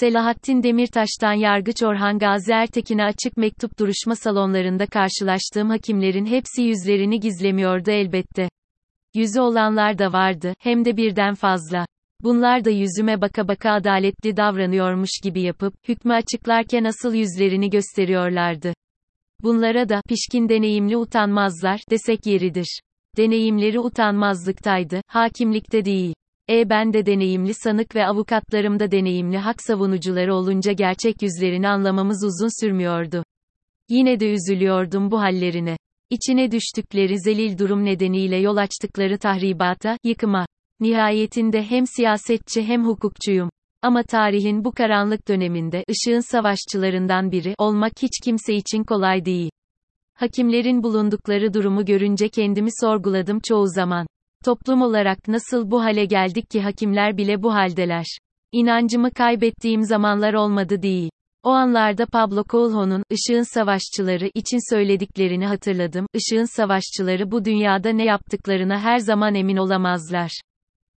Selahattin Demirtaş'tan Yargıç Orhan Gazi Ertekin'e açık mektup duruşma salonlarında karşılaştığım hakimlerin hepsi yüzlerini gizlemiyordu elbette. Yüzü olanlar da vardı, hem de birden fazla. Bunlar da yüzüme baka baka adaletli davranıyormuş gibi yapıp, hükmü açıklarken asıl yüzlerini gösteriyorlardı. Bunlara da, pişkin deneyimli utanmazlar, desek yeridir. Deneyimleri utanmazlıktaydı, hakimlikte değil. E ben de deneyimli sanık ve avukatlarım da deneyimli hak savunucuları olunca gerçek yüzlerini anlamamız uzun sürmüyordu. Yine de üzülüyordum bu hallerine. İçine düştükleri zelil durum nedeniyle yol açtıkları tahribata, yıkıma. Nihayetinde hem siyasetçi hem hukukçuyum. Ama tarihin bu karanlık döneminde ışığın savaşçılarından biri olmak hiç kimse için kolay değil. Hakimlerin bulundukları durumu görünce kendimi sorguladım çoğu zaman. Toplum olarak nasıl bu hale geldik ki hakimler bile bu haldeler? İnancımı kaybettiğim zamanlar olmadı değil. O anlarda Pablo Coelho'nun Işığın Savaşçıları için söylediklerini hatırladım. Işığın savaşçıları bu dünyada ne yaptıklarına her zaman emin olamazlar.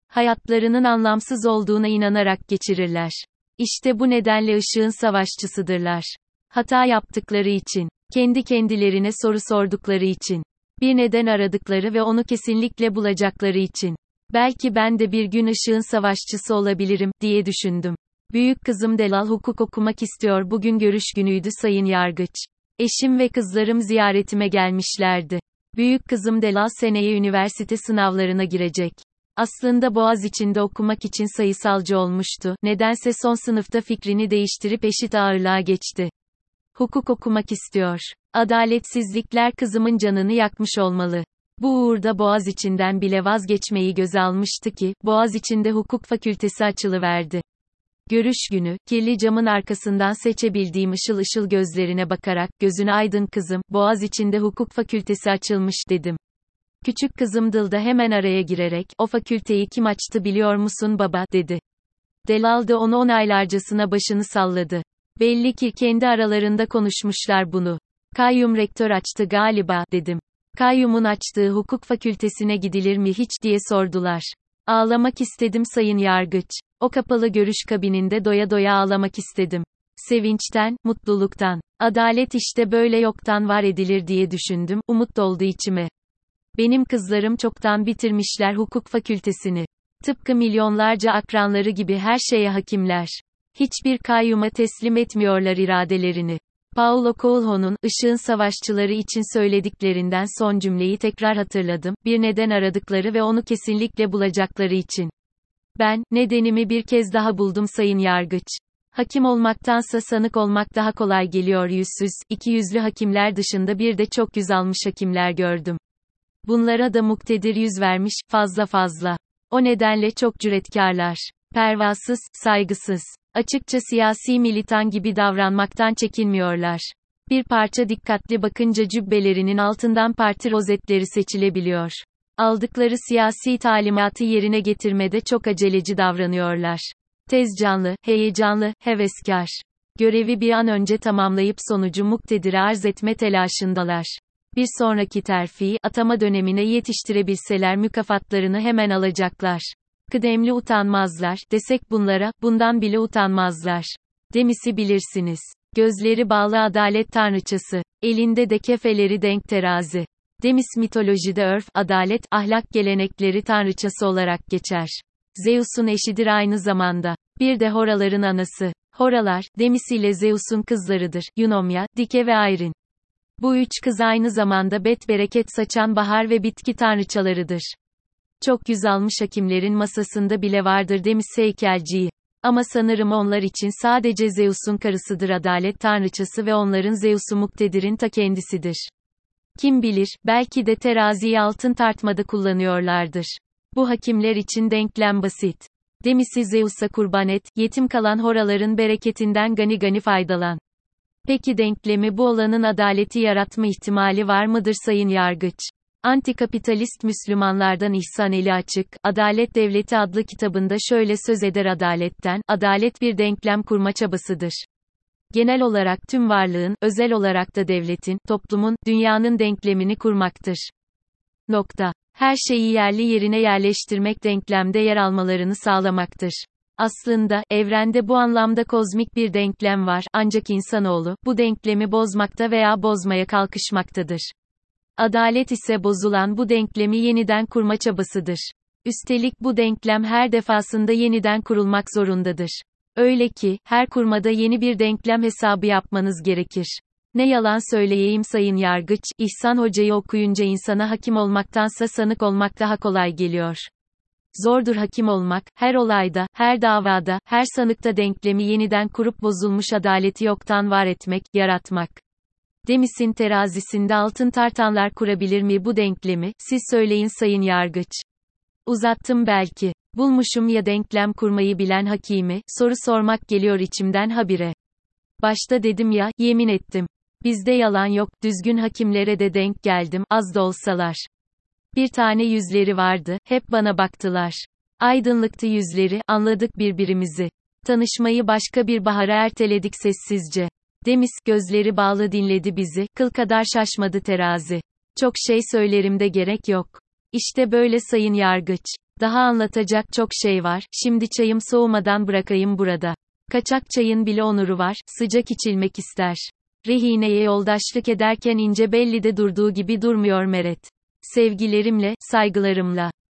Hayatlarının anlamsız olduğuna inanarak geçirirler. İşte bu nedenle ışığın savaşçısıdırlar. Hata yaptıkları için, kendi kendilerine soru sordukları için, bir neden aradıkları ve onu kesinlikle bulacakları için. Belki ben de bir gün ışığın savaşçısı olabilirim, diye düşündüm. Büyük kızım Delal hukuk okumak istiyor bugün görüş günüydü sayın yargıç. Eşim ve kızlarım ziyaretime gelmişlerdi. Büyük kızım Delal seneye üniversite sınavlarına girecek. Aslında Boğaz içinde okumak için sayısalcı olmuştu, nedense son sınıfta fikrini değiştirip eşit ağırlığa geçti. Hukuk okumak istiyor. Adaletsizlikler kızımın canını yakmış olmalı. Bu uğurda Boğaz içinden bile vazgeçmeyi göze almıştı ki, Boğaz içinde hukuk fakültesi açılıverdi. Görüş günü, kirli camın arkasından seçebildiğim ışıl ışıl gözlerine bakarak, gözün aydın kızım, Boğaz içinde hukuk fakültesi açılmış, dedim. Küçük kızım Dılda hemen araya girerek, o fakülteyi kim açtı biliyor musun baba, dedi. Delal da onu onaylarcasına başını salladı. Belli ki kendi aralarında konuşmuşlar bunu. Kayyum rektör açtı galiba, dedim. Kayyum'un açtığı hukuk fakültesine gidilir mi hiç diye sordular. Ağlamak istedim sayın yargıç. O kapalı görüş kabininde doya doya ağlamak istedim. Sevinçten, mutluluktan. Adalet işte böyle yoktan var edilir diye düşündüm, umut doldu içime. Benim kızlarım çoktan bitirmişler hukuk fakültesini. Tıpkı milyonlarca akranları gibi her şeye hakimler. Hiçbir kayyuma teslim etmiyorlar iradelerini. Paulo Coelho'nun, Işığın Savaşçıları için söylediklerinden son cümleyi tekrar hatırladım, bir neden aradıkları ve onu kesinlikle bulacakları için. Ben, nedenimi bir kez daha buldum sayın yargıç. Hakim olmaktansa sanık olmak daha kolay geliyor yüzsüz, iki yüzlü hakimler dışında bir de çok yüz almış hakimler gördüm. Bunlara da muktedir yüz vermiş, fazla fazla. O nedenle çok cüretkarlar. Pervasız, saygısız. Açıkça siyasi militan gibi davranmaktan çekinmiyorlar. Bir parça dikkatli bakınca cübbelerinin altından parti rozetleri seçilebiliyor. Aldıkları siyasi talimatı yerine getirmede çok aceleci davranıyorlar. Tez canlı, heyecanlı, heveskar. Görevi bir an önce tamamlayıp sonucu muktedire arz etme telaşındalar. Bir sonraki terfi, atama dönemine yetiştirebilseler mükafatlarını hemen alacaklar. Kıdemli utanmazlar, desek bunlara, bundan bile utanmazlar. Demisi bilirsiniz. Gözleri bağlı adalet tanrıçası. Elinde de kefeleri denk terazi. Demis mitolojide örf, adalet, ahlak gelenekleri tanrıçası olarak geçer. Zeus'un eşidir aynı zamanda. Bir de Horaların anası. Horalar, Demis ile Zeus'un kızlarıdır. Eunomia, Dike ve Ayrin. Bu üç kız aynı zamanda bet bereket saçan bahar ve bitki tanrıçalarıdır. Çok yüz almış hakimlerin masasında bile vardır demiş heykelciyi. Ama sanırım onlar için sadece Zeus'un karısıdır adalet tanrıçası ve onların Zeus'u muktedirin ta kendisidir. Kim bilir, belki de teraziyi altın tartmada kullanıyorlardır. Bu hakimler için denklem basit. Demisi Zeus'a kurban et, yetim kalan horaların bereketinden gani gani faydalan. Peki denklemi bu olanın adaleti yaratma ihtimali var mıdır sayın yargıç? Antikapitalist Müslümanlardan İhsan Eli Açık, Adalet Devleti adlı kitabında şöyle söz eder adaletten, adalet bir denklem kurma çabasıdır. Genel olarak tüm varlığın, özel olarak da devletin, toplumun, dünyanın denklemini kurmaktır. Nokta. Her şeyi yerli yerine yerleştirmek denklemde yer almalarını sağlamaktır. Aslında, evrende bu anlamda kozmik bir denklem var, ancak insanoğlu, bu denklemi bozmakta veya bozmaya kalkışmaktadır. Adalet ise bozulan bu denklemi yeniden kurma çabasıdır. Üstelik bu denklem her defasında yeniden kurulmak zorundadır. Öyle ki, her kurmada yeni bir denklem hesabı yapmanız gerekir. Ne yalan söyleyeyim sayın yargıç, İhsan Hoca'yı okuyunca insana hakim olmaktansa sanık olmak daha kolay geliyor. Zordur hakim olmak, her olayda, her davada, her sanıkta denklemi yeniden kurup bozulmuş adaleti yoktan var etmek, yaratmak. Demis'in terazisinde altın tartanlar kurabilir mi bu denklemi, siz söyleyin sayın yargıç. Uzattım belki. Bulmuşum ya denklem kurmayı bilen hakimi, soru sormak geliyor içimden habire. Başta dedim ya, yemin ettim. Bizde yalan yok, düzgün hakimlere de denk geldim, az da olsalar. Bir tane yüzleri vardı, hep bana baktılar. Aydınlıktı yüzleri, anladık birbirimizi. Tanışmayı başka bir bahara erteledik sessizce. Demis, gözleri bağlı dinledi bizi, kıl kadar şaşmadı terazi. Çok şey söylerim de gerek yok. İşte böyle sayın yargıç. Daha anlatacak çok şey var, şimdi çayım soğumadan bırakayım burada. Kaçak çayın bile onuru var, sıcak içilmek ister. Rehineye yoldaşlık ederken ince belli de durduğu gibi durmuyor Meret. Sevgilerimle, saygılarımla.